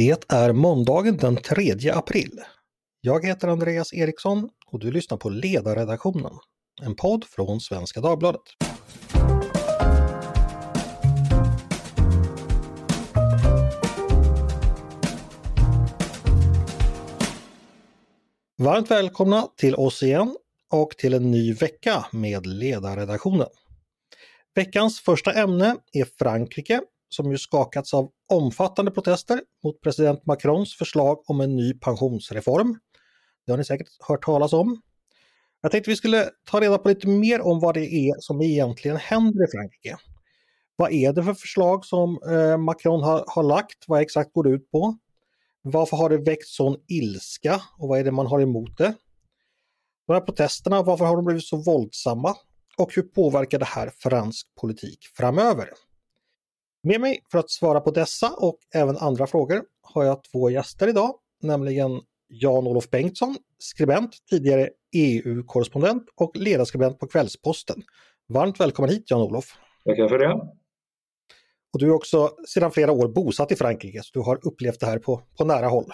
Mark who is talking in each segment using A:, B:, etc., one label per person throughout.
A: Det är måndagen den 3 april. Jag heter Andreas Eriksson och du lyssnar på Ledarredaktionen, en podd från Svenska Dagbladet. Varmt välkomna till oss igen och till en ny vecka med Ledarredaktionen. Veckans första ämne är Frankrike som ju skakats av omfattande protester mot president Macrons förslag om en ny pensionsreform. Det har ni säkert hört talas om. Jag tänkte vi skulle ta reda på lite mer om vad det är som egentligen händer i Frankrike. Vad är det för förslag som eh, Macron har, har lagt? Vad exakt går det ut på? Varför har det väckt sån ilska och vad är det man har emot det? De här protesterna, varför har de blivit så våldsamma? Och hur påverkar det här fransk politik framöver? Med mig för att svara på dessa och även andra frågor har jag två gäster idag, nämligen Jan-Olof Bengtsson, skribent, tidigare EU-korrespondent och ledarskribent på Kvällsposten. Varmt välkommen hit Jan-Olof!
B: Tackar för det!
A: Och du är också sedan flera år bosatt i Frankrike, så du har upplevt det här på, på nära håll.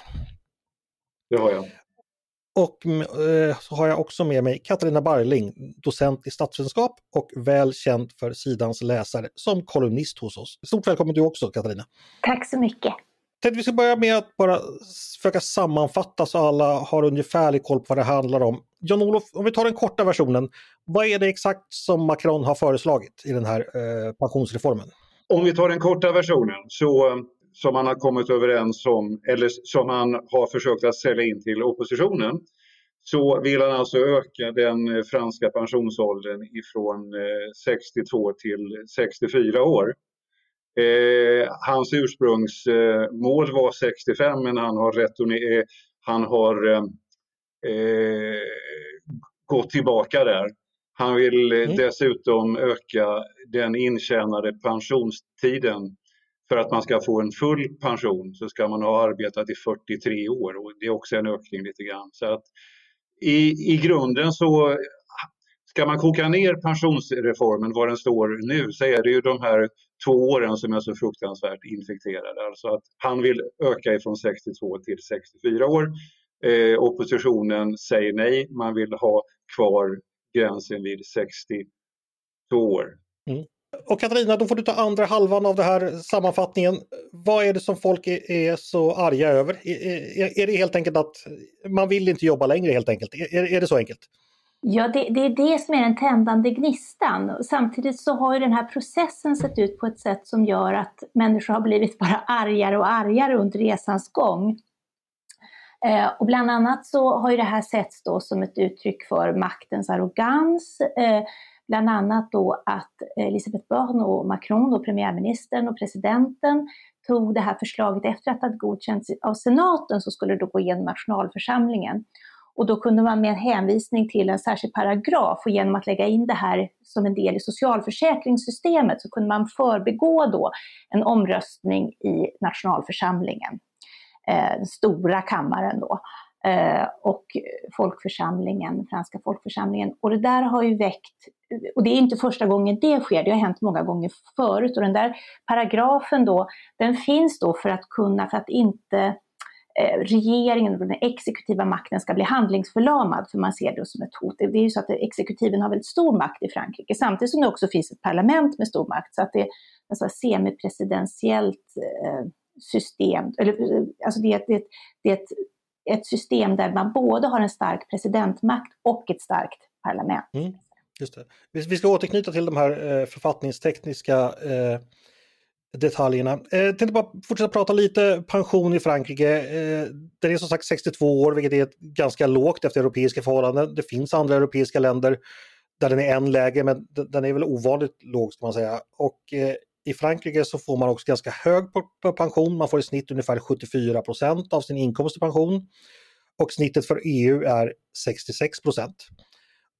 B: Det har jag.
A: Och eh, så har jag också med mig Katarina Barling, docent i statsvetenskap och väl känd för sidans läsare som kolumnist hos oss. Stort välkommen du också Katarina!
C: Tack så mycket!
A: Tänkte vi ska börja med att bara försöka sammanfatta så alla har ungefärlig koll på vad det handlar om. Jan-Olof, om vi tar den korta versionen. Vad är det exakt som Macron har föreslagit i den här eh, pensionsreformen?
B: Om vi tar den korta versionen så som man har kommit överens om eller som man har försökt att sälja in till oppositionen så vill han alltså öka den franska pensionsåldern ifrån 62 till 64 år. Eh, hans ursprungsmål var 65 men han har, returner, han har eh, gått tillbaka där. Han vill mm. dessutom öka den intjänade pensionstiden för att man ska få en full pension så ska man ha arbetat i 43 år och det är också en ökning lite grann. Så att i, I grunden så ska man koka ner pensionsreformen var den står nu så är det ju de här två åren som är så fruktansvärt infekterade. Alltså att han vill öka ifrån 62 till 64 år. Eh, oppositionen säger nej, man vill ha kvar gränsen vid 62 år. Mm.
A: Och Katarina, då får du ta andra halvan av den här sammanfattningen. Vad är det som folk är, är så arga över? Är, är, det helt enkelt att man vill inte jobba längre helt enkelt? Är, är det så enkelt?
C: Ja, det, det, är det som är den tändande gnistan. Samtidigt så har ju den här processen sett ut på ett sätt som gör att människor har blivit bara argare och argare under resans gång. Eh, och bland annat så har ju det här setts då som ett uttryck för maktens arrogans. Eh, Bland annat då att Elisabeth Borne och Macron, då premiärministern och presidenten, tog det här förslaget efter att det hade godkänts av senaten så skulle det då gå igenom nationalförsamlingen. Och då kunde man med en hänvisning till en särskild paragraf och genom att lägga in det här som en del i socialförsäkringssystemet så kunde man förbegå då en omröstning i nationalförsamlingen, eh, den stora kammaren då. Eh, och folkförsamlingen, franska folkförsamlingen. Och det där har ju väckt, och det är inte första gången det sker, det har hänt många gånger förut. Och den där paragrafen då, den finns då för att kunna, för att inte eh, regeringen regeringen, den exekutiva makten ska bli handlingsförlamad, för man ser det som ett hot. Det är ju så att exekutiven har väldigt stor makt i Frankrike, samtidigt som det också finns ett parlament med stor makt. Så att det är ett semipresidentiellt eh, system, eller eh, alltså det är, det, det är ett ett system där man både har en stark presidentmakt och ett starkt parlament. Mm,
A: just det. Vi ska återknyta till de här eh, författningstekniska eh, detaljerna. Eh, jag tänkte bara fortsätta prata lite pension i Frankrike. Eh, den är som sagt 62 år, vilket är ganska lågt efter europeiska förhållanden. Det finns andra europeiska länder där den är än lägre, men den är väl ovanligt låg ska man säga. Och eh, i Frankrike så får man också ganska hög pension, man får i snitt ungefär 74% av sin inkomst i pension. Och snittet för EU är 66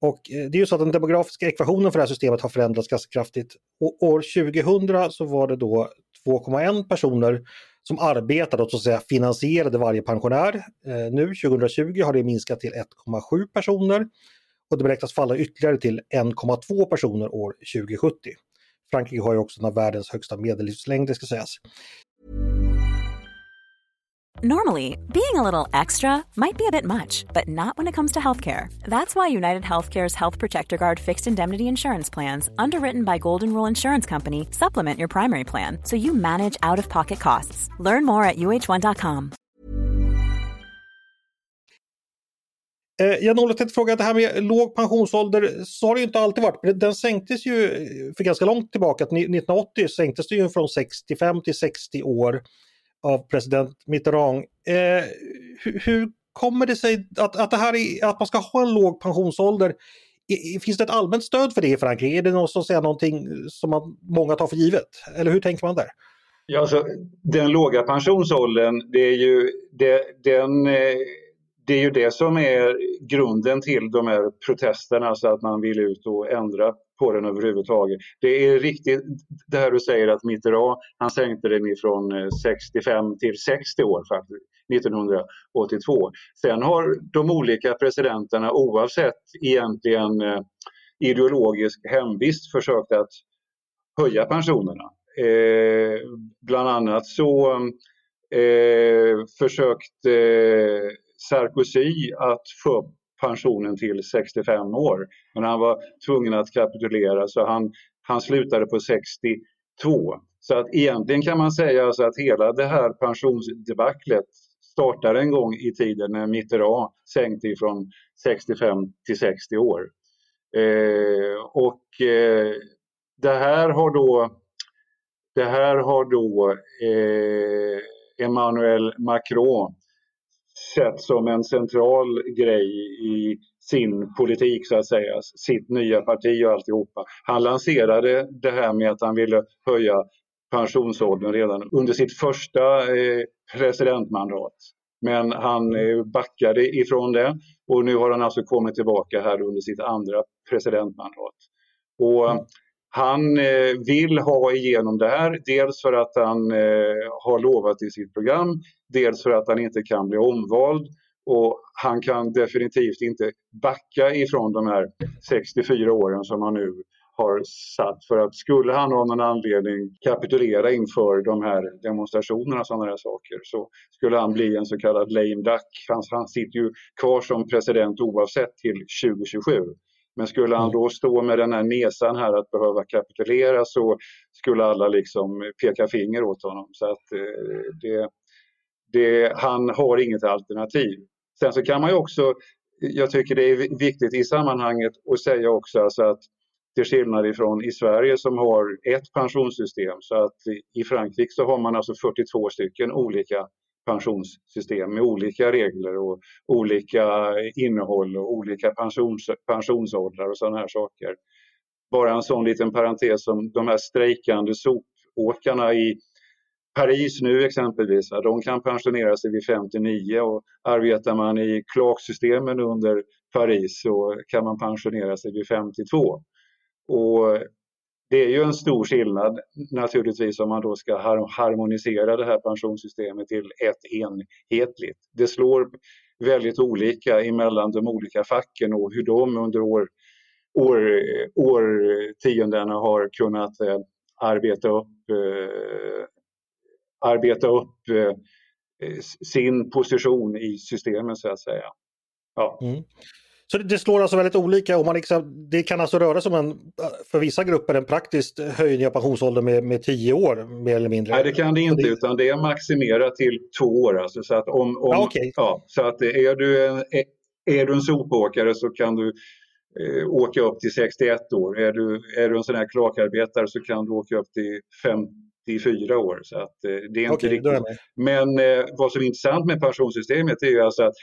A: och eh, det är ju så att den demografiska ekvationen för det här systemet har förändrats ganska kraftigt. Och år 2000 så var det då 2,1 personer som arbetade och så att säga finansierade varje pensionär. Eh, nu 2020 har det minskat till 1,7 personer och det beräknas falla ytterligare till 1,2 personer år 2070. Frankrike har ju också en av världens högsta medellivslängder ska sägas.
D: Normally, being a little extra might be a bit much, but not when it comes to healthcare. That's why United Healthcare's Health Protector Guard fixed indemnity insurance plans, underwritten by Golden Rule Insurance Company, supplement your primary plan so you manage out of pocket costs. Learn more at uh1.com.
A: Eh, Jan-Olof tänkte fråga, det här med låg pensionsålder, så har det inte alltid varit. Den sänktes ju för ganska långt tillbaka, 1980 sänktes det ju från 65 till 60 år av president Mitterrand. Eh, hur, hur, kommer det sig att, att, det här är, att man ska ha en låg pensionsålder? Finns det ett allmänt stöd för det i Frankrike? Är det något, så att säga, någonting som man, många tar för givet? Eller hur tänker man där?
B: Ja, alltså, den låga pensionsåldern, det är ju, det, den, eh, det är ju det som är grunden till de här protesterna, så att man vill ut och ändra på den överhuvudtaget. Det är riktigt det här du säger att Mitterrand, han sänkte den ifrån eh, 65 till 60 år faktiskt, 1982. Sen har de olika presidenterna oavsett egentligen eh, ideologisk hemvist försökt att höja pensionerna. Eh, bland annat så eh, försökte eh, Sarkozy att få upp pensionen till 65 år. Men han var tvungen att kapitulera så han, han slutade på 62. Så att egentligen kan man säga alltså att hela det här pensionsdebaclet startade en gång i tiden när Mitterrand sänkte ifrån 65 till 60 år. Eh, och eh, det här har då, det här har då eh, Emmanuel Macron sett som en central grej i sin politik så att säga, sitt nya parti och alltihopa. Han lanserade det här med att han ville höja pensionsåldern redan under sitt första eh, presidentmandat. Men han eh, backade ifrån det och nu har han alltså kommit tillbaka här under sitt andra presidentmandat. Och mm. Han eh, vill ha igenom det här, dels för att han eh, har lovat i sitt program, dels för att han inte kan bli omvald och han kan definitivt inte backa ifrån de här 64 åren som han nu har satt. För att skulle han av någon anledning kapitulera inför de här demonstrationerna och sådana här saker så skulle han bli en så kallad lame duck. Han, han sitter ju kvar som president oavsett till 2027. Men skulle han då stå med den här nesan här att behöva kapitulera så skulle alla liksom peka finger åt honom. Så att eh, det, det, han har inget alternativ. Sen så kan man ju också, jag tycker det är viktigt i sammanhanget att säga också alltså att till skillnad ifrån i Sverige som har ett pensionssystem så att i Frankrike så har man alltså 42 stycken olika pensionssystem med olika regler och olika innehåll och olika pensions, pensionsåldrar och sådana här saker. Bara en sån liten parentes som de här strejkande sopåkarna i Paris nu exempelvis, de kan pensionera sig vid 59 och arbetar man i klaksystemen under Paris så kan man pensionera sig vid 52. Och det är ju en stor skillnad naturligtvis om man då ska harmonisera det här pensionssystemet till ett enhetligt. Det slår väldigt olika emellan de olika facken och hur de under år, år, årtiondena har kunnat eh, arbeta upp, eh, arbeta upp eh, sin position i systemet så att säga. Ja. Mm.
A: Så det slår alltså väldigt olika och man liksom, det kan alltså röra sig om en, för vissa grupper en praktisk höjning av pensionsåldern med, med tio år mer eller mindre?
B: Nej det kan det inte det... utan det är maximerat till två år. Alltså, så att om, om, ja, okay. ja, så att är du en, är du en sopåkare så kan du eh, åka upp till 61 år. Är du, är du en sån här klakarbetare så kan du åka upp till 54 år. Så att, eh, det är inte okay, riktigt. Men eh, vad som är intressant med pensionssystemet är ju alltså att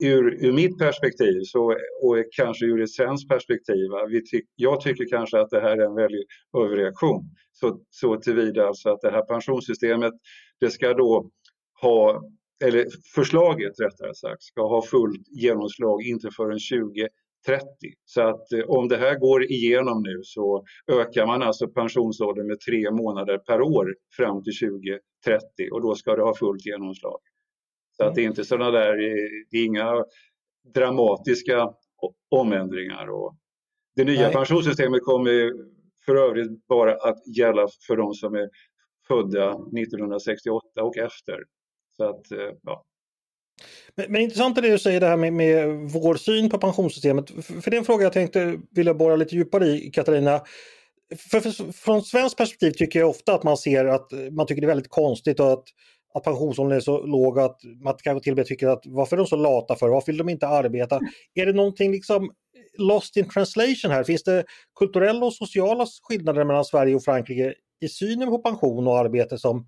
B: ur, ur mitt perspektiv så, och kanske ur ett svenskt perspektiv, vi ty, jag tycker kanske att det här är en väldig överreaktion. Så, så tillvida alltså att det här pensionssystemet, det ska då ha, eller förslaget rättare sagt, ska ha fullt genomslag inte förrän 2030. Så att eh, om det här går igenom nu så ökar man alltså pensionsåldern med tre månader per år fram till 2030 och då ska det ha fullt genomslag. Så att det är inte sådana där, det är inga dramatiska omändringar. Och det nya Nej. pensionssystemet kommer för övrigt bara att gälla för de som är födda 1968 och efter. Så att, eh, ja.
A: Men, men intressant är det du säger det här med, med vår syn på pensionssystemet. För, för det är en fråga jag tänkte vilja borra lite djupare i, Katarina. För, för, från svenskt perspektiv tycker jag ofta att man ser att man tycker det är väldigt konstigt och att, att pensionsåldern är så låg att man kanske till och med tycker att varför är de så lata för? Varför vill de inte arbeta? Är det någonting liksom lost in translation här? Finns det kulturella och sociala skillnader mellan Sverige och Frankrike i synen på pension och arbete som,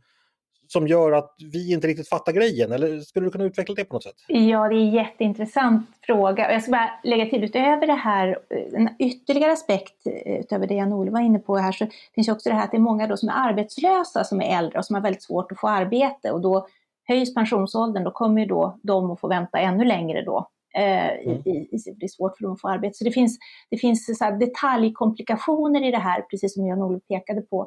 A: som gör att vi inte riktigt fattar grejen? Eller skulle du kunna utveckla det på något sätt?
C: Ja, det är en jätteintressant fråga. Jag ska bara lägga till utöver det här, en ytterligare aspekt utöver det Jan-Olof var inne på här, så finns också det här att det är många då som är arbetslösa som är äldre och som har väldigt svårt att få arbete och då höjs pensionsåldern, då kommer ju då de att få vänta ännu längre då. Eh, mm. i, i, det är svårt för dem att få arbete. Så det finns, det finns så detaljkomplikationer i det här, precis som Jan-Olof pekade på.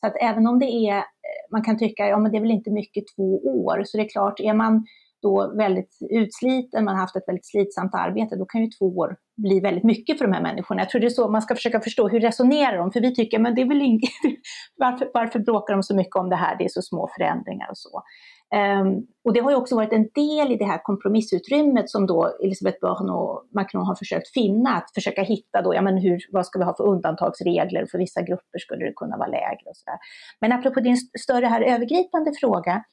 C: Så att även om det är, Eh, man kan tycka, ja men det är väl inte mycket två år, så det är klart, är man då väldigt utsliten, man har haft ett väldigt slitsamt arbete, då kan ju två år bli väldigt mycket för de här människorna. Jag tror det är så man ska försöka förstå, hur resonerar de? För vi tycker, men det är väl inget, varför, varför bråkar de så mycket om det här? Det är så små förändringar och så. Um, och det har ju också varit en del i det här kompromissutrymmet som då Elisabeth Borne och Macron har försökt finna, att försöka hitta då, ja men hur, vad ska vi ha för undantagsregler, för vissa grupper skulle det kunna vara lägre och sådär. Men apropå din större här övergripande fråga,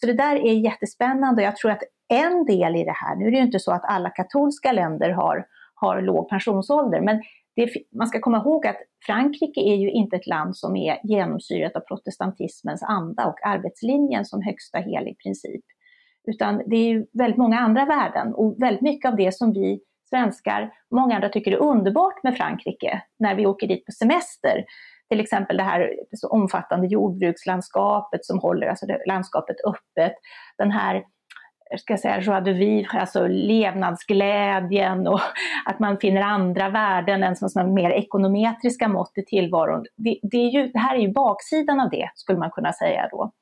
C: så det där är jättespännande och jag tror att en del i det här, nu är det ju inte så att alla katolska länder har, har låg pensionsålder, men det, man ska komma ihåg att Frankrike är ju inte ett land som är genomsyrat av protestantismens anda och arbetslinjen som högsta helig princip. Utan det är ju väldigt många andra värden och väldigt mycket av det som vi svenskar, många andra tycker är underbart med Frankrike när vi åker dit på semester. Till exempel det här så omfattande jordbrukslandskapet som håller alltså landskapet öppet. Den här Eh, ska jag säga, joie de vivre, alltså levnadsglädjen och att man finner andra värden än som mer ekonometriska mått i tillvaron. Det, det, är ju, det här är ju baksidan av det, skulle man kunna säga då.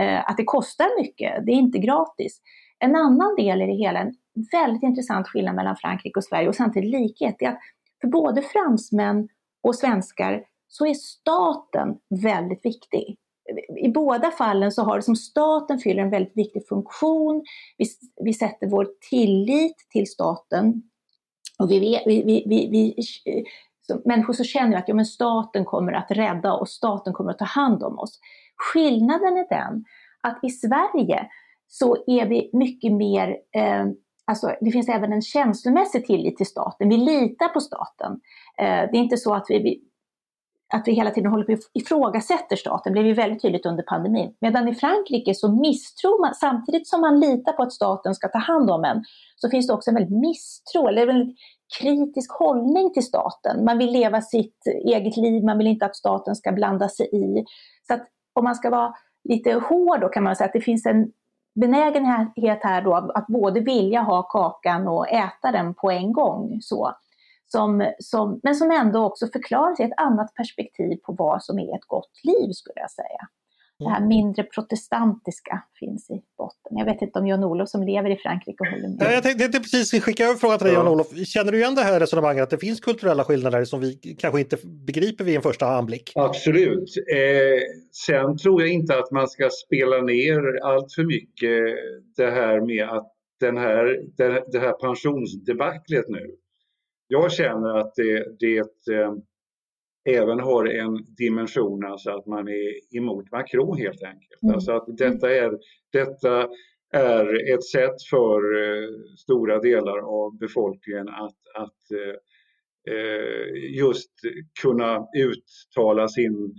C: Eh, att det kostar mycket, det är inte gratis. En annan del i det hela, en väldigt intressant skillnad mellan Frankrike och Sverige och samtidigt likhet, är att för både fransmän och svenskar så är staten väldigt viktig i båda fallen så har som staten fyller en väldigt viktig funktion. Vi, vi sätter vår tillit till staten. Och vi, vi, vi, vi, vi så människor så känner att ja, men staten kommer att rädda oss, staten kommer att ta hand om oss. Skillnaden är den att i Sverige så är vi mycket mer, eh, alltså det finns även en känslomässig tillit till staten. Vi litar på staten. Eh, det är inte så att vi, att vi hela tiden håller på att ifrågasätter staten, blev ju väldigt tydligt under pandemin. Medan i Frankrike så misstror man, samtidigt som man litar på att staten ska ta hand om en, så finns det också en väldigt misstro, eller en väldigt kritisk hållning till staten. Man vill leva sitt eget liv, man vill inte att staten ska blanda sig i. Så att om man ska vara lite hård då kan man säga att det finns en benägenhet här då att både vilja ha kakan och äta den på en gång. Så som, som, men som ändå också förklarar sig ett annat perspektiv på vad som är ett gott liv skulle jag säga. Det här mm. mindre protestantiska finns i botten. Jag vet inte om Jan-Olof som lever i Frankrike håller med.
A: Ja, jag tänkte precis skicka över frågan till dig Jan-Olof. Känner du igen det här resonemanget att det finns kulturella skillnader som vi kanske inte begriper vid en första anblick?
B: Absolut. Eh, sen tror jag inte att man ska spela ner allt för mycket det här med att den här, det, det här pensionsdebaclet nu jag känner att det, det eh, även har en dimension, alltså att man är emot Macron helt enkelt. Mm. Alltså att detta är, detta är ett sätt för eh, stora delar av befolkningen att, att eh, just kunna uttala sin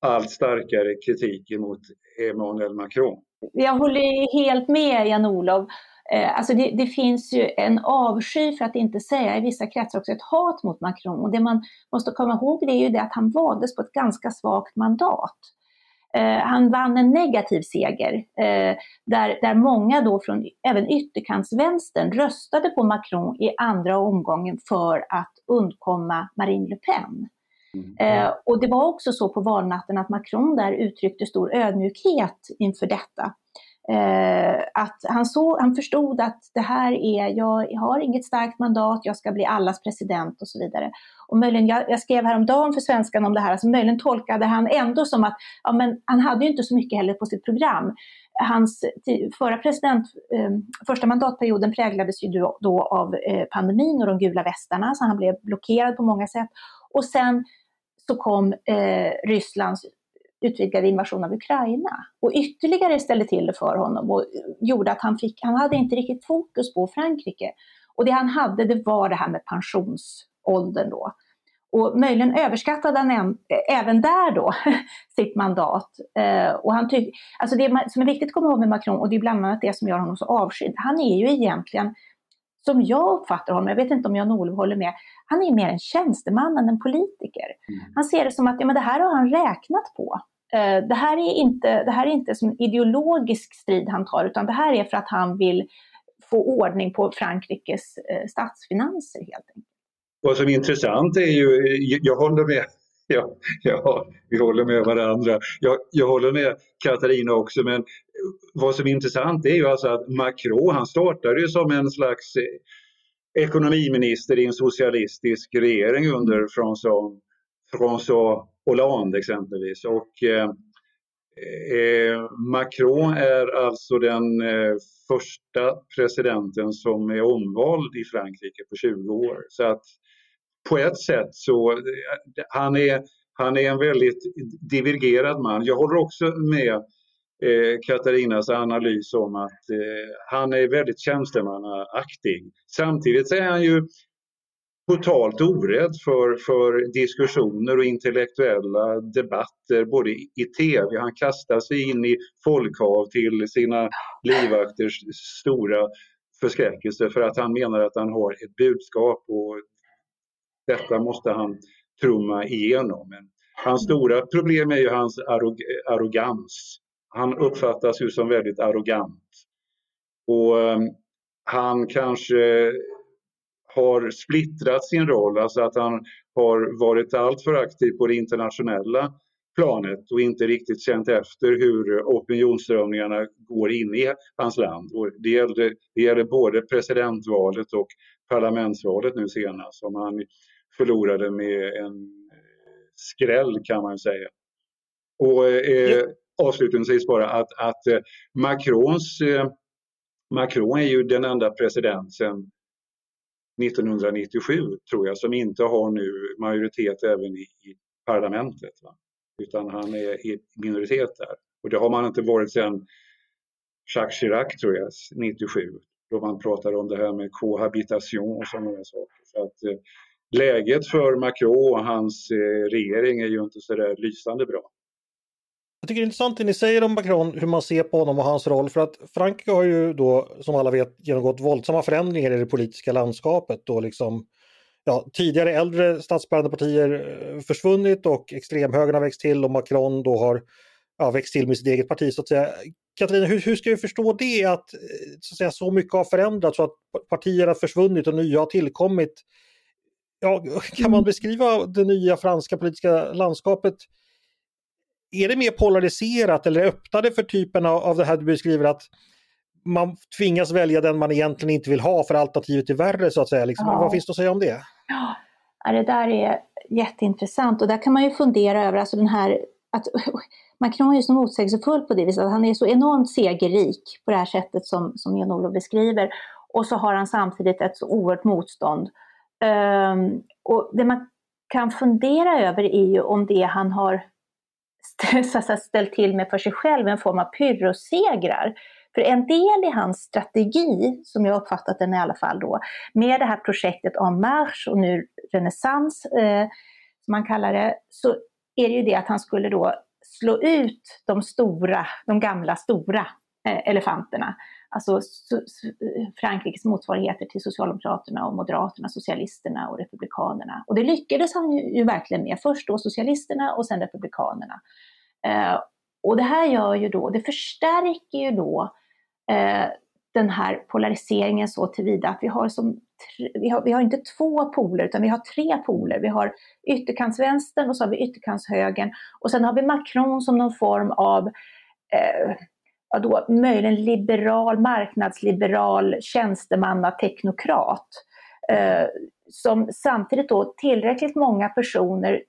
B: allt starkare kritik emot Emmanuel Macron.
C: Jag håller helt med Jan-Olof. Eh, alltså det, det, finns ju en avsky, för att inte säga i vissa kretsar också ett hat mot Macron. Och det man måste komma ihåg det är ju det att han valdes på ett ganska svagt mandat. Eh, han vann en negativ seger, eh, där, där många då från även ytterkantsvänstern röstade på Macron i andra omgången för att undkomma Marine Le Pen. Mm. och det var också så på valnatten att Macron där uttryckte stor ödmjukhet inför detta. Eh, att han, så, han förstod att det här är, jag har inget starkt mandat, jag ska bli allas president och så vidare. Och möjligen, jag, jag skrev häromdagen för svenskan om det här, alltså möjligen tolkade han ändå som att ja, men han hade ju inte så mycket heller på sitt program. hans förra president, eh, första mandatperioden präglades ju då, då av eh, pandemin och de gula västarna, så han blev blockerad på många sätt. Och sen så kom eh, Rysslands utvidgade invasion av Ukraina och ytterligare ställde till det för honom och gjorde att han fick, han hade inte riktigt fokus på Frankrike. Och det han hade det var det här med pensionsåldern då. Och möjligen överskattade han en, även där då sitt mandat. Eh, och han tyck, alltså det som är viktigt att komma ihåg med Macron, och det är bland annat det som gör honom så avskydd, han är ju egentligen, som jag uppfattar honom, jag vet inte om Jan-Olof håller med, han är mer en tjänsteman än en politiker. Mm. Han ser det som att ja, men det här har han räknat på. Eh, det, här är inte, det här är inte som en ideologisk strid han tar, utan det här är för att han vill få ordning på Frankrikes eh, statsfinanser helt enkelt.
B: Vad som är intressant är ju, jag håller med, ja, ja vi håller med varandra. Jag, jag håller med Katarina också, men vad som är intressant är ju alltså att Macron, han startade ju som en slags eh, ekonomiminister i en socialistisk regering under François, François Hollande exempelvis. Och, eh, eh, Macron är alltså den eh, första presidenten som är omvald i Frankrike på 20 år. Så att på ett sätt så, eh, han är, han är en väldigt divergerad man. Jag håller också med eh, Katarinas analys om att eh, han är väldigt tjänstemannaaktig. Samtidigt är han ju totalt orädd för, för diskussioner och intellektuella debatter både i tv, han kastar sig in i folkhav till sina livvakters stora förskräckelse för att han menar att han har ett budskap och detta måste han trumma igenom. Men hans stora problem är ju hans arrog arrogans. Han uppfattas ju som väldigt arrogant. Och um, han kanske har splittrat sin roll, alltså att han har varit alltför aktiv på det internationella planet och inte riktigt känt efter hur opinionsströmningarna går in i hans land. Och det, gäller, det gäller både presidentvalet och parlamentsvalet nu senast som han förlorade med en skräll kan man säga. Och eh, avslutningsvis bara att, att eh, Macrons eh, Macron är ju den enda president sedan 1997 tror jag som inte har nu majoritet även i, i parlamentet. Va? Utan han är i minoritet där. Och det har man inte varit sedan Jacques Chirac tror jag, 97. Då man pratade om det här med cohabitation och sådana saker. Så att, eh, läget för Macron och hans eh, regering är ju inte så där lysande bra.
A: Jag tycker det är intressant det ni säger om Macron, hur man ser på honom och hans roll. För att Frankrike har ju då, som alla vet, genomgått våldsamma förändringar i det politiska landskapet. Då liksom, ja, tidigare äldre statsbärande partier eh, försvunnit och extremhögern har växt till och Macron då har ja, växt till med sitt eget parti så att säga. Katarina, hur, hur ska vi förstå det att eh, så, att säga, så mycket har förändrats så att partier har försvunnit och nya har tillkommit? Ja, kan man beskriva det nya franska politiska landskapet är det mer polariserat eller öppnar det för typen av, av det här du beskriver att man tvingas välja den man egentligen inte vill ha för alternativet är värre så att säga. Liksom. Ja. Vad finns det att säga om det?
C: Ja, det där är jätteintressant och där kan man ju fundera över alltså den här att Macron är ju så motsägelsefull på det viset att han är så enormt segerrik på det här sättet som, som Jan-Olof beskriver och så har han samtidigt ett så oerhört motstånd. Um, och det man kan fundera över är ju om det han har ställt till med för sig själv en form av pyrrosegrar. För en del i hans strategi, som jag uppfattat den i alla fall då, med det här projektet En Marche och nu Renässans, eh, som man kallar det, så är det ju det att han skulle då slå ut de stora, de gamla stora eh, elefanterna alltså eh, Frankrikes motsvarigheter till Socialdemokraterna och Moderaterna, Socialisterna och Republikanerna. Och det lyckades han ju, ju verkligen med. Först då Socialisterna och sen Republikanerna. Eh, och det här gör ju då, det förstärker ju då eh, den här polariseringen så tillvida att vi har, som, vi, har, vi har inte två poler utan vi har tre poler. Vi har ytterkantsvänstern och så har vi ytterkantshögern och sen har vi Macron som någon form av eh, ja då, möjligen liberal, marknadsliberal tjänstemannateknokrat. Eh, som samtidigt då tillräckligt många personer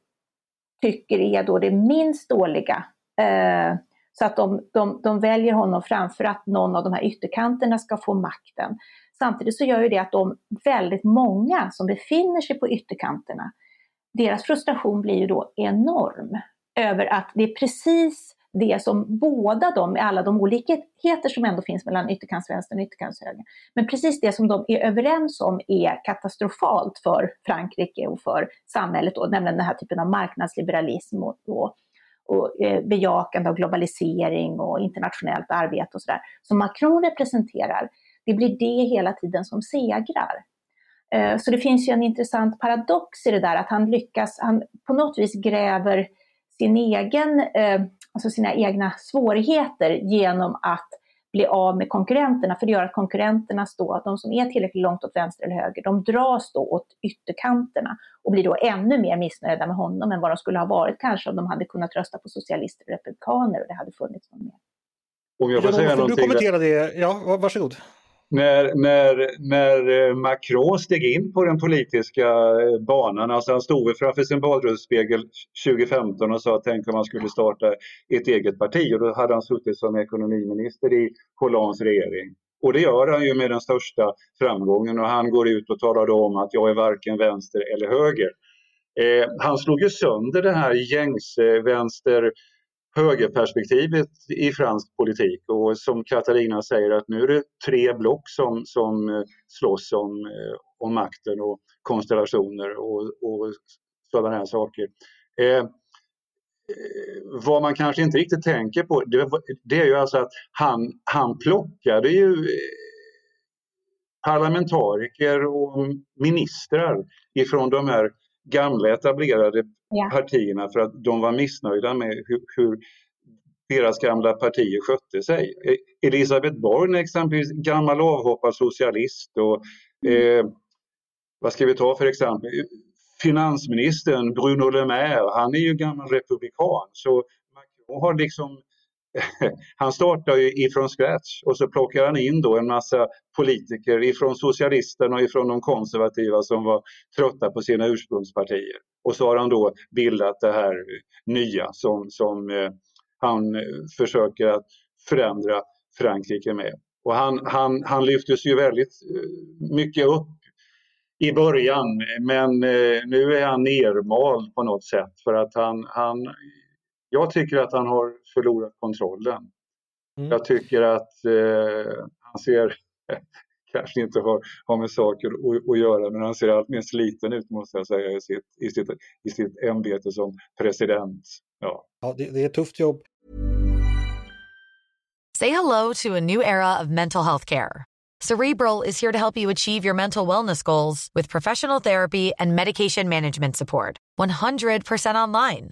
C: tycker är då det minst dåliga eh, Så att de, de, de väljer honom framför att någon av de här ytterkanterna ska få makten. Samtidigt så gör ju det att de väldigt många som befinner sig på ytterkanterna, deras frustration blir ju då enorm över att det är precis det som båda de, med alla de olikheter som ändå finns mellan ytterkantsvänstern och ytterkantshögern, men precis det som de är överens om är katastrofalt för Frankrike och för samhället, då, nämligen den här typen av marknadsliberalism och, och, och eh, bejakande av globalisering och internationellt arbete och sådär, som Macron representerar, det blir det hela tiden som segrar. Eh, så det finns ju en intressant paradox i det där, att han lyckas, han på något vis gräver sin egen, eh, alltså sina egna svårigheter genom att bli av med konkurrenterna, för det gör att konkurrenterna då, de som är tillräckligt långt åt vänster eller höger, de dras då åt ytterkanterna och blir då ännu mer missnöjda med honom än vad de skulle ha varit kanske om de hade kunnat rösta på socialister och republikaner och det hade funnits någon mer.
B: Om jag får säga någonting.
A: Du kommentera det, ja varsågod
B: när, när, när eh, Macron steg in på den politiska eh, banan, alltså han stod framför sin badrumsspegel 2015 och sa tänk om man skulle starta ett eget parti och då hade han suttit som ekonomiminister i Hollands regering. Och det gör han ju med den största framgången och han går ut och talar om att jag är varken vänster eller höger. Eh, han slog ju sönder den här gängse vänster högerperspektivet i fransk politik och som Katarina säger att nu är det tre block som, som eh, slåss om, eh, om makten och konstellationer och, och sådana här saker. Eh, eh, vad man kanske inte riktigt tänker på det, det, är ju alltså att han, han plockade ju parlamentariker och ministrar ifrån de här gamla etablerade ja. partierna för att de var missnöjda med hur, hur deras gamla partier skötte sig. E, Elisabeth Born är exempelvis gammal avhoppad socialist och mm. eh, vad ska vi ta för exempel? Finansministern Bruno Le Maire, han är ju gammal republikan så Macron har liksom han startar ju ifrån scratch och så plockar han in då en massa politiker ifrån socialisterna och ifrån de konservativa som var trötta på sina ursprungspartier. Och så har han då bildat det här nya som, som eh, han eh, försöker att förändra Frankrike med. Och han, han, han lyftes ju väldigt eh, mycket upp i början men eh, nu är han nermald på något sätt för att han, han jag tycker att han har förlorat kontrollen. Mm. Jag tycker att eh, han ser, kanske inte har, har med saker att, att göra, men han ser allt mer sliten ut måste jag säga i sitt, i sitt, i sitt ämbete som president. Ja,
A: ja det, det är ett tufft jobb.
E: Say hello to a new era of mental health care. Cerebral is here to help you achieve your mental wellness goals with professional therapy and medication management support. 100% online.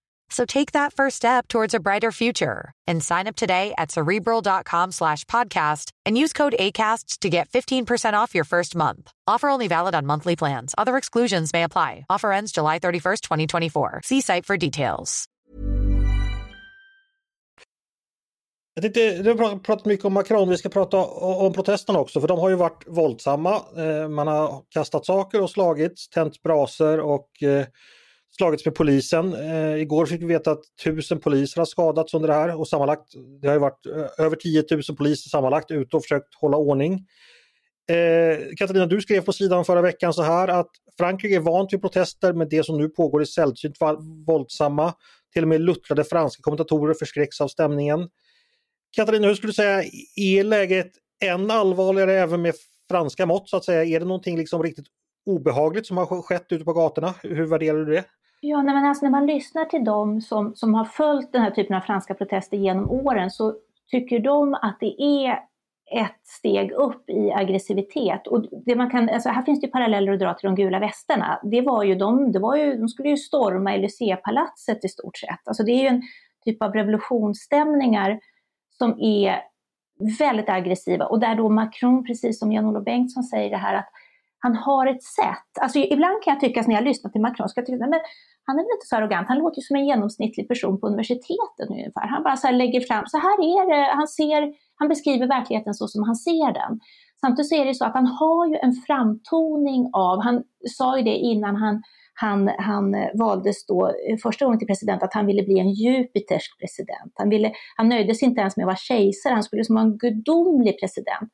E: So take that first step towards a brighter future and sign up today at cerebral.com slash podcast and use code ACasts to get 15% off your first month. Offer only valid on monthly plans. Other exclusions may apply. Offer ends July 31st, 2024. See site for details.
A: Jag tänkte, du har pratat mycket om Macron, vi ska prata om protesterna också för de har ju varit våldsamma. Eh, man har kastat saker och slagits, tänt braser och eh, slagits med polisen. Eh, igår fick vi veta att tusen poliser har skadats under det här och sammanlagt, det har ju varit eh, över 10 000 poliser sammanlagt ute och försökt hålla ordning. Eh, Katarina, du skrev på sidan förra veckan så här att Frankrike är vant vid protester men det som nu pågår är sällsynt våldsamma. Till och med luttrade franska kommentatorer förskräcks av stämningen. Katarina, hur skulle du säga, är läget än allvarligare även med franska mått så att säga? Är det någonting liksom riktigt obehagligt som har skett ute på gatorna? Hur värderar du det?
C: Ja, nej, men alltså när man lyssnar till dem som, som har följt den här typen av franska protester genom åren så tycker de att det är ett steg upp i aggressivitet. Och det man kan, alltså här finns det paralleller att dra till de gula västarna. Det var ju de, det var ju, de skulle ju storma Élysée-palatset i stort sett. Alltså det är ju en typ av revolutionsstämningar som är väldigt aggressiva och där då Macron, precis som Jan-Olof Bengtsson säger det här att han har ett sätt, alltså ibland kan jag tycka när jag lyssnar till Macron, ska jag tycka, men han är väl inte så arrogant, han låter ju som en genomsnittlig person på universitetet ungefär. Han bara så lägger fram, så här är det, han, ser, han beskriver verkligheten så som han ser den. Samtidigt så är det så att han har ju en framtoning av, han sa ju det innan han han, han valdes då eh, första gången till president att han ville bli en jupitersk president. Han, ville, han nöjde sig inte ens med att vara kejsare, han skulle vara en gudomlig president.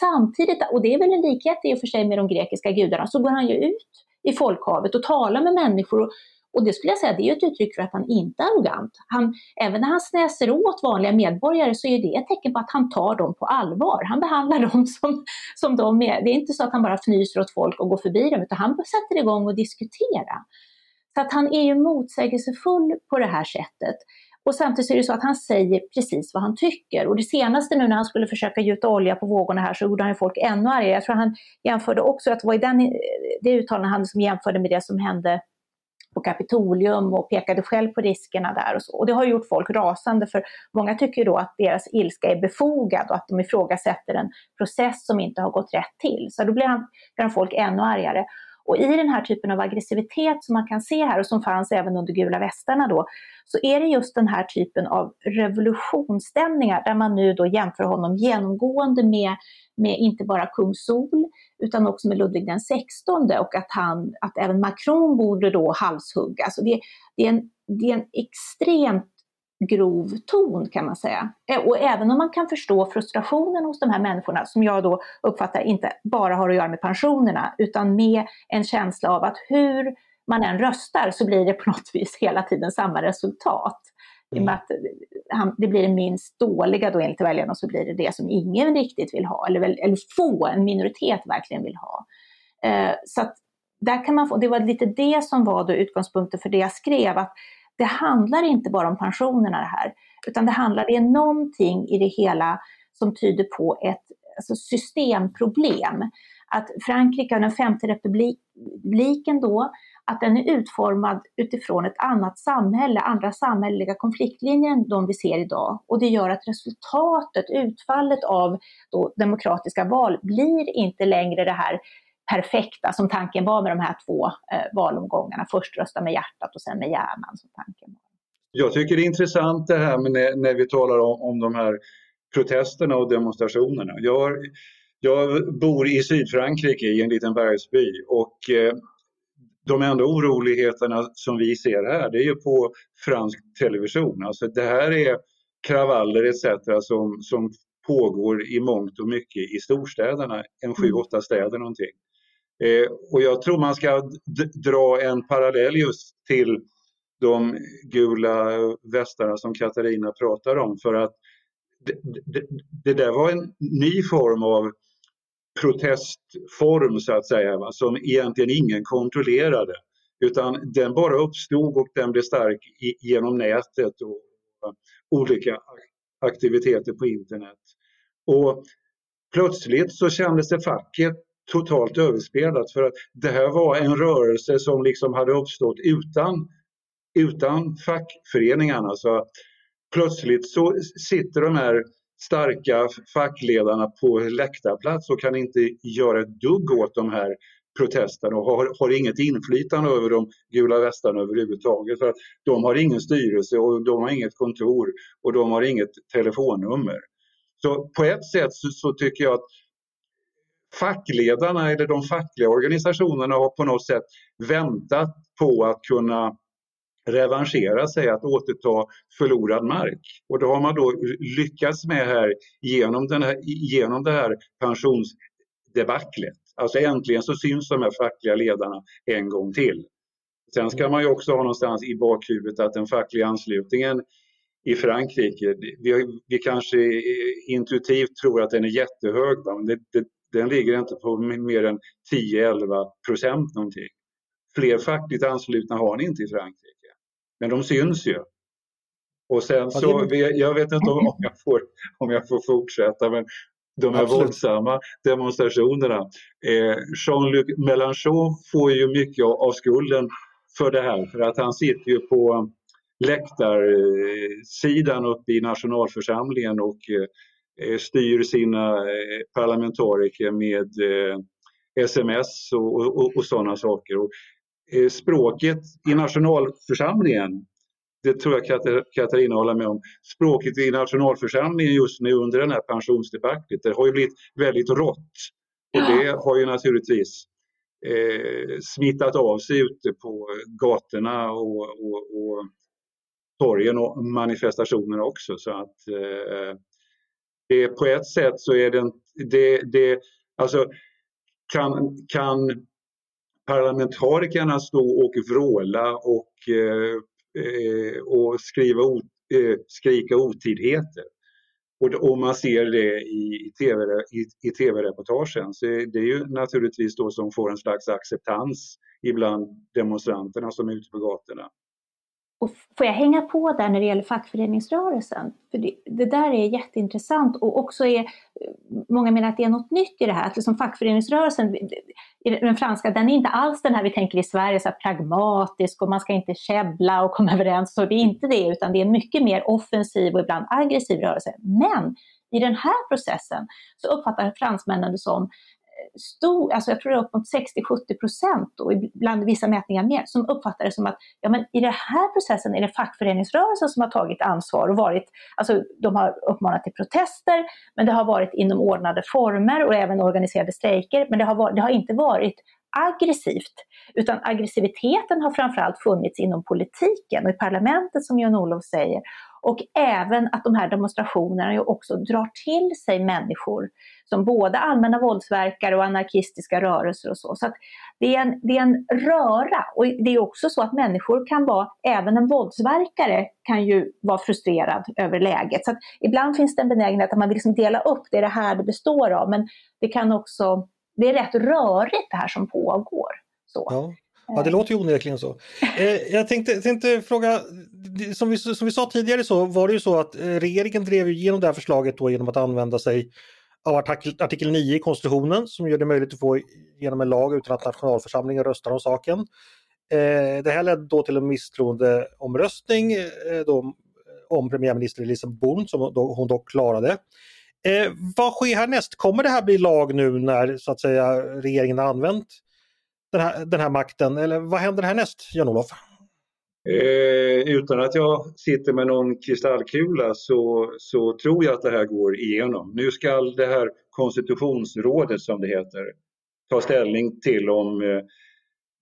C: Samtidigt, och det är väl en likhet i och för sig med de grekiska gudarna, så går han ju ut i folkhavet och talar med människor och, och det skulle jag säga, det är ett uttryck för att han inte är arrogant. Han, även när han snäser åt vanliga medborgare så är det ett tecken på att han tar dem på allvar. Han behandlar dem som, som de är. Det är inte så att han bara fnyser åt folk och går förbi dem, utan han sätter igång och diskuterar. Så att han är ju motsägelsefull på det här sättet. Och samtidigt är det så att han säger precis vad han tycker. Och det senaste nu när han skulle försöka gjuta olja på vågorna här så gjorde han ju folk ännu argare. Jag tror han jämförde också, att det var i den, eh, det uttalandet han som jämförde med det som hände på Kapitolium och pekade själv på riskerna där och så. Och det har gjort folk rasande för många tycker då att deras ilska är befogad och att de ifrågasätter en process som inte har gått rätt till. Så då blir, han, blir folk ännu argare. Och i den här typen av aggressivitet som man kan se här och som fanns även under gula västarna då, så är det just den här typen av revolutionsstämningar där man nu då jämför honom genomgående med, med inte bara kung Sol utan också med Ludvig den XVI och att, han, att även Macron borde då halshuggas. Alltså det, det, är en, det är en extremt grov ton kan man säga. Och även om man kan förstå frustrationen hos de här människorna som jag då uppfattar inte bara har att göra med pensionerna utan med en känsla av att hur man än röstar så blir det på något vis hela tiden samma resultat. Mm. I och med att det blir det minst dåliga då enligt väljarna så blir det det som ingen riktigt vill ha, eller, eller få, en minoritet verkligen vill ha. Eh, så att där kan man få, det var lite det som var då utgångspunkten för det jag skrev, att det handlar inte bara om pensionerna det här, utan det handlar, det är någonting i det hela som tyder på ett alltså systemproblem. Att Frankrike och den femte republiken då att den är utformad utifrån ett annat samhälle, andra samhälleliga konfliktlinjer än de vi ser idag. Och det gör att resultatet, utfallet av demokratiska val blir inte längre det här perfekta som tanken var med de här två eh, valomgångarna. Först rösta med hjärtat och sen med hjärnan som tanken var.
B: Jag tycker det är intressant det här med när, när vi talar om, om de här protesterna och demonstrationerna. Jag, jag bor i Sydfrankrike i en liten bergsby och eh, de enda oroligheterna som vi ser här, det är ju på fransk television. Alltså det här är kravaller etc. som, som pågår i mångt och mycket i storstäderna, en sju, mm. åtta städer någonting. Eh, och jag tror man ska dra en parallell just till de gula västarna som Katarina pratar om för att det, det, det där var en ny form av protestform så att säga, va, som egentligen ingen kontrollerade. Utan den bara uppstod och den blev stark i, genom nätet och va, olika aktiviteter på internet. Och plötsligt så kändes det facket totalt överspelat för att det här var en rörelse som liksom hade uppstått utan, utan fackföreningarna. Så plötsligt så sitter de här starka fackledarna på läktarplats och kan inte göra ett dugg åt de här protesterna och har, har inget inflytande över de gula västarna överhuvudtaget. För att de har ingen styrelse och de har inget kontor och de har inget telefonnummer. Så på ett sätt så, så tycker jag att fackledarna eller de fackliga organisationerna har på något sätt väntat på att kunna revanschera sig, att återta förlorad mark. Och det har man då lyckats med här genom, den här, genom det här pensionsdebaclet. Alltså äntligen så syns de här fackliga ledarna en gång till. Sen ska man ju också ha någonstans i bakhuvudet att den fackliga anslutningen i Frankrike, vi, vi kanske intuitivt tror att den är jättehög, men det, det, den ligger inte på mer än 10-11 procent någonting. Fler fackligt anslutna har ni inte i Frankrike. Men de syns ju. Och sen så, jag vet inte om jag får, om jag får fortsätta, men de här Absolut. våldsamma demonstrationerna. Eh, Jean-Luc Mélenchon får ju mycket av skulden för det här, för att han sitter ju på läktarsidan uppe i nationalförsamlingen och eh, Eh, styr sina eh, parlamentariker med eh, sms och, och, och sådana saker. Och, eh, språket i nationalförsamlingen, det tror jag Katarina håller med om, språket i nationalförsamlingen just nu under den här pensionsdebaclet, det har ju blivit väldigt rått. Och det har ju naturligtvis eh, smittat av sig ute på gatorna och, och, och torgen och manifestationerna också. Så att eh, det, på ett sätt så är det, det, det alltså kan, kan parlamentarikerna stå och vråla och, eh, eh och skriva, eh, skrika otidheter och, och man ser det i, TV, i, i tv-reportagen så det är ju naturligtvis då som får en slags acceptans ibland demonstranterna som är ute på gatorna.
C: Och får jag hänga på där när det gäller fackföreningsrörelsen? För det, det, där är jätteintressant och också är, eh, många menar att det är något nytt i det här, att liksom fackföreningsrörelsen, den franska, den är inte alls den här vi tänker i Sverige, så pragmatisk och man ska inte käbbla och komma överens, så det är inte det, utan det är en mycket mer offensiv och ibland aggressiv rörelse. Men i den här processen så uppfattar fransmännen det som stor, alltså jag tror det är upp mot 60-70 procent och ibland vissa mätningar mer, som uppfattar det som att ja, men i den här processen är det fackföreningsrörelsen som har tagit ansvar och varit, alltså de har uppmanat till protester, men det har varit inom ordnade former och även organiserade strejker, men det har, varit, det har inte varit aggressivt, utan aggressiviteten har framförallt funnits inom politiken och i parlamentet som Jan-Olof säger. Och även att de här demonstrationerna ju också drar till sig människor som både allmänna våldsverkare och anarkistiska rörelser och så. Så det är, en, det är en röra och det är också så att människor kan vara, även en våldsverkare kan ju vara frustrerad över läget. Så ibland finns det en benägenhet att man vill liksom dela upp, det är det här det består av, men det kan också, det är rätt rörigt det här som pågår. Så.
A: Ja. Ja, det låter ju onekligen så. Eh, jag tänkte, tänkte, fråga, som vi, som vi sa tidigare så var det ju så att eh, regeringen drev igenom det här förslaget då genom att använda sig av artikel, artikel 9 i konstitutionen som gör det möjligt att få igenom en lag utan att nationalförsamlingen röstar om saken. Eh, det här ledde då till en misstroendeomröstning eh, då, om premiärminister Elisabeth Born som då, hon dock klarade. Eh, vad sker härnäst? Kommer det här bli lag nu när så att säga regeringen har använt den här, den här makten? Eller vad händer härnäst, Jan-Olof?
B: Eh, utan att jag sitter med någon kristallkula så, så tror jag att det här går igenom. Nu ska det här konstitutionsrådet som det heter ta ställning till om eh,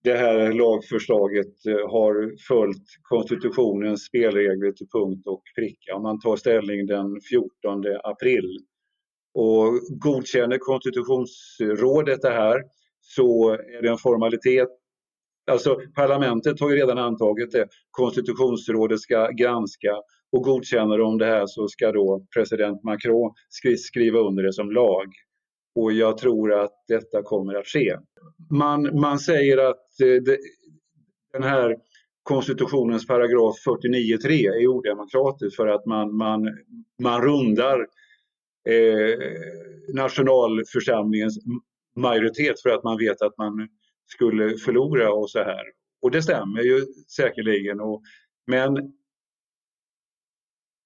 B: det här lagförslaget eh, har följt konstitutionens spelregler till punkt och pricka. Man tar ställning den 14 april. Och godkänner konstitutionsrådet det här så är det en formalitet Alltså parlamentet har ju redan antagit det. Konstitutionsrådet ska granska och godkänner om det här så ska då president Macron skriva under det som lag. Och jag tror att detta kommer att ske. Man, man säger att eh, det, den här konstitutionens paragraf 49.3 är odemokratisk för att man, man, man rundar eh, nationalförsamlingens majoritet för att man vet att man skulle förlora och så här. Och det stämmer ju säkerligen. Och, men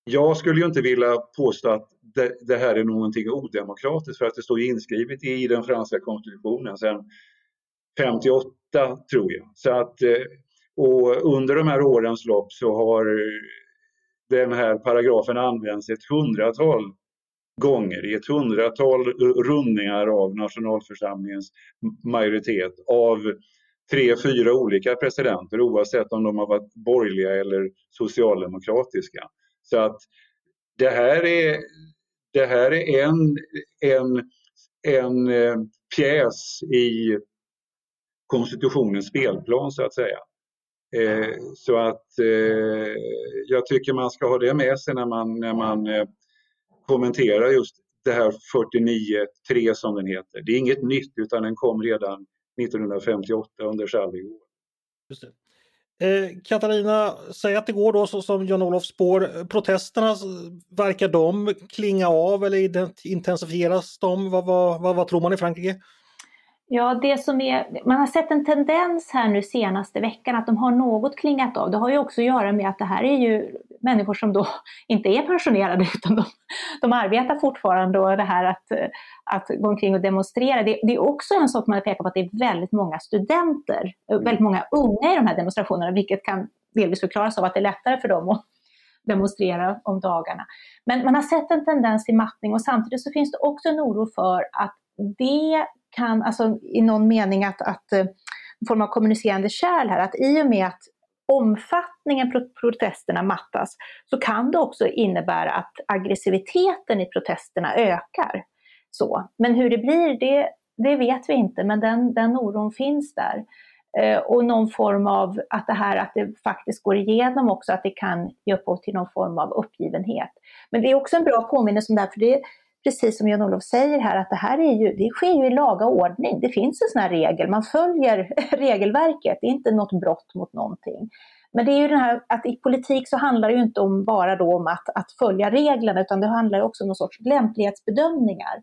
B: jag skulle ju inte vilja påstå att det, det, här är någonting odemokratiskt för att det står inskrivet i den franska konstitutionen sedan 58 tror jag. Så att, eh, och under de här årens lopp så har den här paragrafen använts ett hundratal gånger i ett hundratal rundningar av nationalförsamlingens majoritet av tre, fyra olika presidenter oavsett om de har varit borgerliga eller socialdemokratiska. Så att det här är, det här är en, en, en eh, pjäs i konstitutionens spelplan så att säga. Eh, så att eh, jag tycker man ska ha det med sig när man, när man eh, kommentera just det här 49.3 som den heter. Det är inget nytt utan den kom redan 1958 under Charles Just det.
A: Eh, Katarina, säg att det går då så som Jan-Olof spår. Protesterna, verkar de klinga av eller intensifieras de? Vad, vad, vad, vad tror man i Frankrike?
C: Ja, det som är, man har sett en tendens här nu senaste veckan att de har något klingat av. Det har ju också att göra med att det här är ju människor som då inte är pensionerade utan de, de arbetar fortfarande och det här att, att gå omkring och demonstrera. Det, det är också en sak man har pekat på att det är väldigt många studenter, väldigt många unga i de här demonstrationerna vilket kan delvis förklaras av att det är lättare för dem att demonstrera om dagarna. Men man har sett en tendens till mattning och samtidigt så finns det också en oro för att det kan, alltså i någon mening att, att eh, en form av kommunicerande kärl här, att i och med att omfattningen på protesterna mattas så kan det också innebära att aggressiviteten i protesterna ökar. Så. Men hur det blir, det, det vet vi inte, men den, den oron finns där. Eh, och någon form av att det här att det faktiskt går igenom också, att det kan ge upphov till någon form av uppgivenhet. Men det är också en bra påminnelse om det här, för det precis som Jan-Olof säger här, att det här är ju, det sker ju i laga ordning. Det finns en sån här regel, man följer regelverket, det är inte något brott mot någonting. Men det är ju den här att i politik så handlar det ju inte om bara då om att, att följa reglerna, utan det handlar också om någon sorts lämplighetsbedömningar.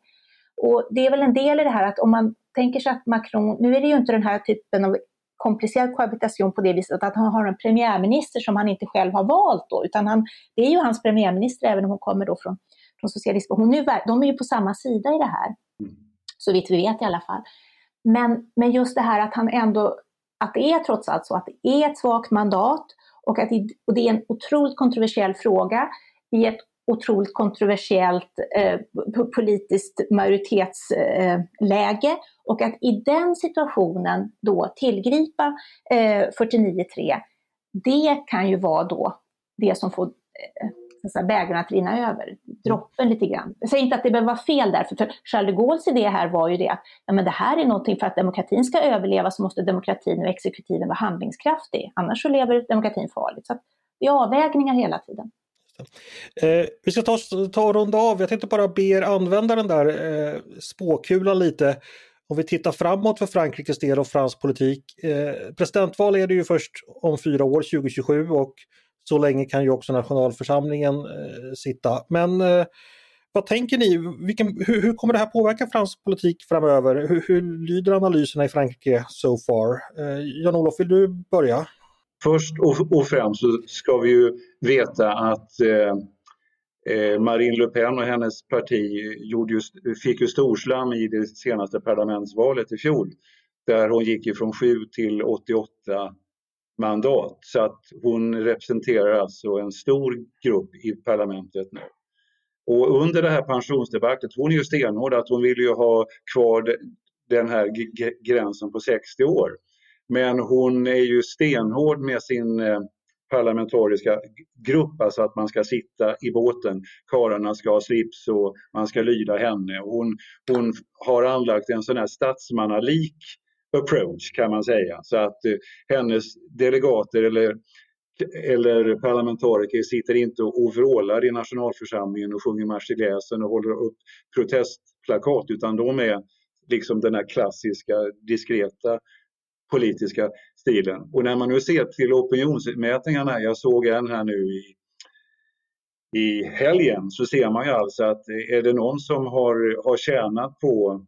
C: Och det är väl en del i det här att om man tänker sig att Macron, nu är det ju inte den här typen av komplicerad kohabitation på det viset att han har en premiärminister som han inte själv har valt då, utan han, det är ju hans premiärminister även om hon kommer då från, från socialism. Hon är, de är ju på samma sida i det här, mm. så vitt vi vet i alla fall. Men, men just det här att han ändå, att det är trots allt så att det är ett svagt mandat och att det, och det är en otroligt kontroversiell fråga i ett otroligt kontroversiellt eh, politiskt majoritetsläge eh, och att i den situationen då tillgripa eh, 49.3, det kan ju vara då det som får eh, bägaren att rinna över, droppen lite grann. Jag säger inte att det behöver vara fel därför, för Charles de Gaulles idé här var ju det att ja, men det här är någonting för att demokratin ska överleva så måste demokratin och exekutiven vara handlingskraftig, annars så lever demokratin farligt. Så det är avvägningar hela tiden.
A: Eh, vi ska ta, ta och runda av. Jag tänkte bara be er använda den där eh, spåkulan lite. Om vi tittar framåt för Frankrikes del och fransk politik. Eh, presidentval är det ju först om fyra år, 2027 och så länge kan ju också nationalförsamlingen eh, sitta. Men eh, vad tänker ni? Vilken, hur, hur, kommer det här påverka fransk politik framöver? Hur, hur lyder analyserna i Frankrike so far? Eh, Jan-Olof, vill du börja?
B: Först och, främst så ska vi ju veta att eh, eh, Marine Le Pen och hennes parti just, fick ju storslam i det senaste parlamentsvalet i fjol. Där hon gick ifrån 7 till 88 mandat. Så att hon representerar alltså en stor grupp i parlamentet nu. Och under det här pensionsdebattet, hon är ju stenhård att hon vill ju ha kvar den här gränsen på 60 år. Men hon är ju stenhård med sin eh, parlamentariska grupp, alltså att man ska sitta i båten. Karlarna ska ha slips och man ska lyda henne. Hon, hon har anlagt en sån här statsmannalik approach kan man säga. Så att eh, hennes delegater eller, eller parlamentariker sitter inte och vrålar i nationalförsamlingen och sjunger Marseljäsen och håller upp protestplakat utan de är liksom den här klassiska diskreta politiska stilen. Och när man nu ser till opinionsmätningarna, jag såg en här nu i, i helgen, så ser man ju alltså att eh, är det någon som har, har tjänat på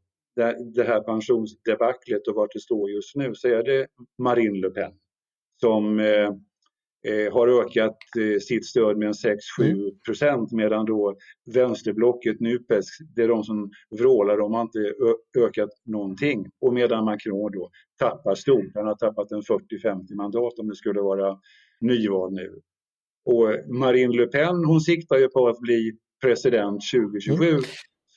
B: det, här pensionsdebaclet och vart det står just nu så är det Marine Le Pen som eh, eh, har ökat eh, sitt stöd med en 6-7 mm. procent medan då vänsterblocket NUPES, det är de som vrålar, de har inte ökat någonting. Och medan Macron då tappar stort, han har tappat en 40-50 mandat om det skulle vara nyval nu. Och Marine Le Pen hon siktar ju på att bli president 2027. Mm.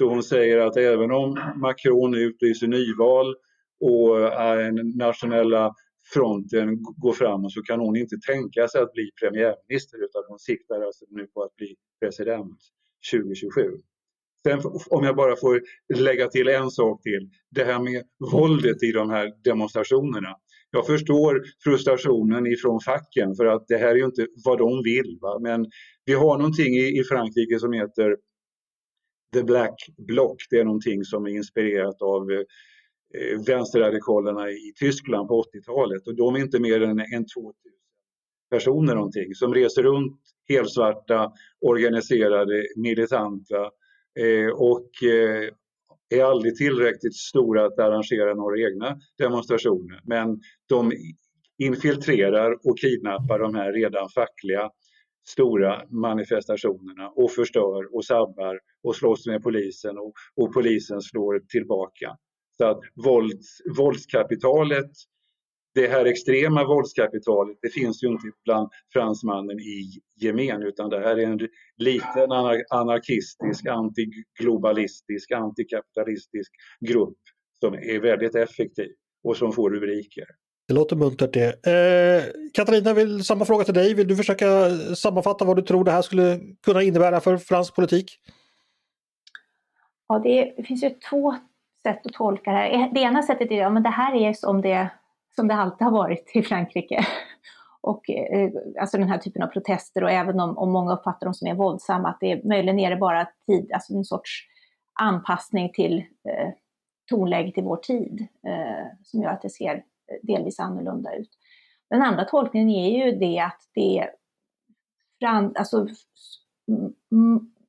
B: Så hon säger att även om Macron utlyser nyval och eh, nationella fronten går framåt så kan hon inte tänka sig att bli premiärminister utan hon siktar alltså nu på att bli president 2027. Sen om jag bara får lägga till en sak till. Det här med våldet i de här demonstrationerna. Jag förstår frustrationen ifrån facken för att det här är ju inte vad de vill. Va? Men vi har någonting i, i Frankrike som heter The Black Bloc. Det är någonting som är inspirerat av Eh, vänsterradikalerna i Tyskland på 80-talet och de är inte mer än, än 2000 personer någonting som reser runt helsvarta, organiserade, militanta eh, och eh, är aldrig tillräckligt stora att arrangera några egna demonstrationer. Men de infiltrerar och kidnappar de här redan fackliga stora manifestationerna och förstör och sabbar och slåss med polisen och, och polisen slår tillbaka. Så att vålds, våldskapitalet, det här extrema våldskapitalet, det finns ju inte bland fransmannen i gemen utan det här är en liten anarkistisk, antiglobalistisk, antikapitalistisk grupp som är väldigt effektiv och som får rubriker.
A: Det låter muntert det. Eh, Katarina, vill, samma fråga till dig. Vill du försöka sammanfatta vad du tror det här skulle kunna innebära för fransk politik?
C: Ja, det finns ju två sätt att tolka det här. Eh, det ena sättet är att ja, det här är som det, som det alltid har varit i Frankrike. Och, eh, alltså den här typen av protester och även om, om många uppfattar dem som är våldsamma, att det är, möjligen är det bara tid, alltså en sorts anpassning till eh, tonläget i vår tid eh, som gör att det ser delvis annorlunda ut. Den andra tolkningen är ju det att det fran, alltså,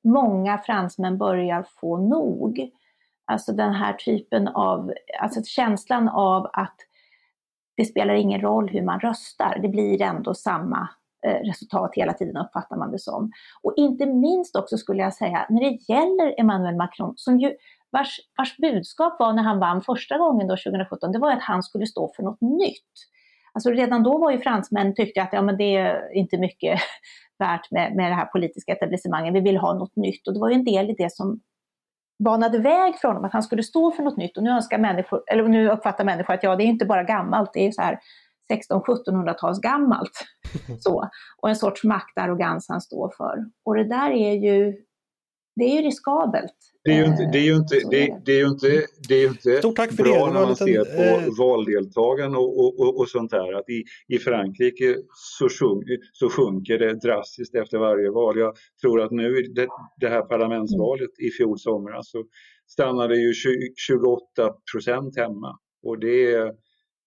C: många fransmän börjar få nog. Alltså den här typen av, alltså känslan av att det spelar ingen roll hur man röstar, det blir ändå samma eh, resultat hela tiden uppfattar man det som. Och inte minst också skulle jag säga när det gäller Emmanuel Macron som ju vars, vars budskap var när han vann första gången då 2017, det var att han skulle stå för något nytt. Alltså redan då var ju fransmän tyckte att ja, men det är inte mycket värt med, med det här politiska etablissemanget, vi vill ha något nytt. Och det var ju en del i det som banade väg för honom, att han skulle stå för något nytt. Och nu, önskar människor, eller nu uppfattar människor att ja, det är inte bara gammalt, det är så här 16-1700-tals gammalt. Så. Och en sorts maktarrogans han står för. Och det där är ju, det är ju riskabelt.
B: Det är ju inte, det är ju inte, det, det är ju inte, det är ju inte
A: Stort tack för
B: bra
A: det.
B: när man
A: liten,
B: ser på
A: eh...
B: valdeltagande och, och, och, och, sånt där. Att i, I Frankrike så, sjunk, så sjunker det drastiskt efter varje val. Jag tror att nu det, det här parlamentsvalet i fjol somras så stannade ju 28 procent hemma. Och det är,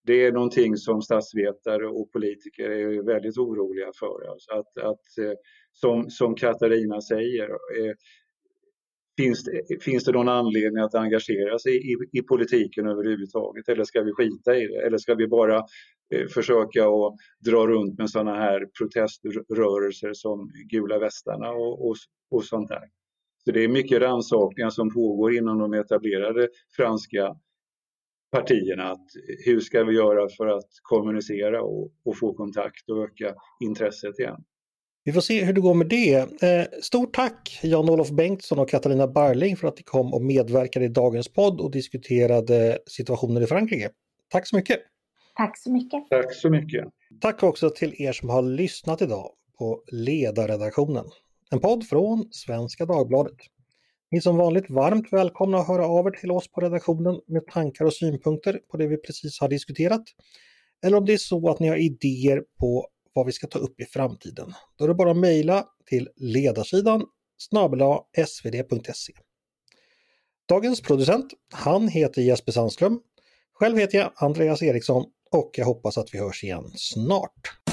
B: det är någonting som statsvetare och politiker är väldigt oroliga för. Alltså att, att, eh, som, som Katarina säger, eh, Finns det, finns det någon anledning att engagera sig i, i politiken överhuvudtaget eller ska vi skita i det? Eller ska vi bara eh, försöka att dra runt med sådana här proteströrelser som gula västarna och, och, och sånt där? Så det är mycket rannsakningar som pågår inom de etablerade franska partierna. Att hur ska vi göra för att kommunicera och, och få kontakt och öka intresset igen?
A: Vi får se hur det går med det. Eh, stort tack Jan-Olof Bengtsson och Katarina Barling för att ni kom och medverkade i dagens podd och diskuterade situationen i Frankrike. Tack så mycket!
C: Tack så mycket!
B: Tack så mycket!
A: Tack också till er som har lyssnat idag på Ledarredaktionen. En podd från Svenska Dagbladet. Ni är som vanligt varmt välkomna att höra av er till oss på redaktionen med tankar och synpunkter på det vi precis har diskuterat. Eller om det är så att ni har idéer på vad vi ska ta upp i framtiden. Då är det bara att mejla till ledarsidan snabela svd.se. Dagens producent, han heter Jesper Sandström. Själv heter jag Andreas Eriksson och jag hoppas att vi hörs igen snart.